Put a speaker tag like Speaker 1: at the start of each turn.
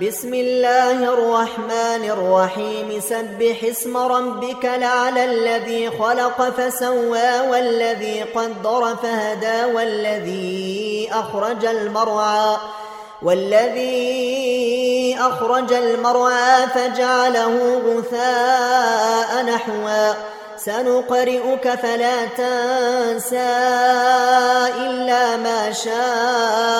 Speaker 1: بسم الله الرحمن الرحيم. سبح اسم ربك لعلى الذي خلق فسوى والذي قدر فهدى والذي أخرج المرعى والذي أخرج المرعى فجعله غثاء نحوا سنقرئك فلا تنسى إلا ما شاء.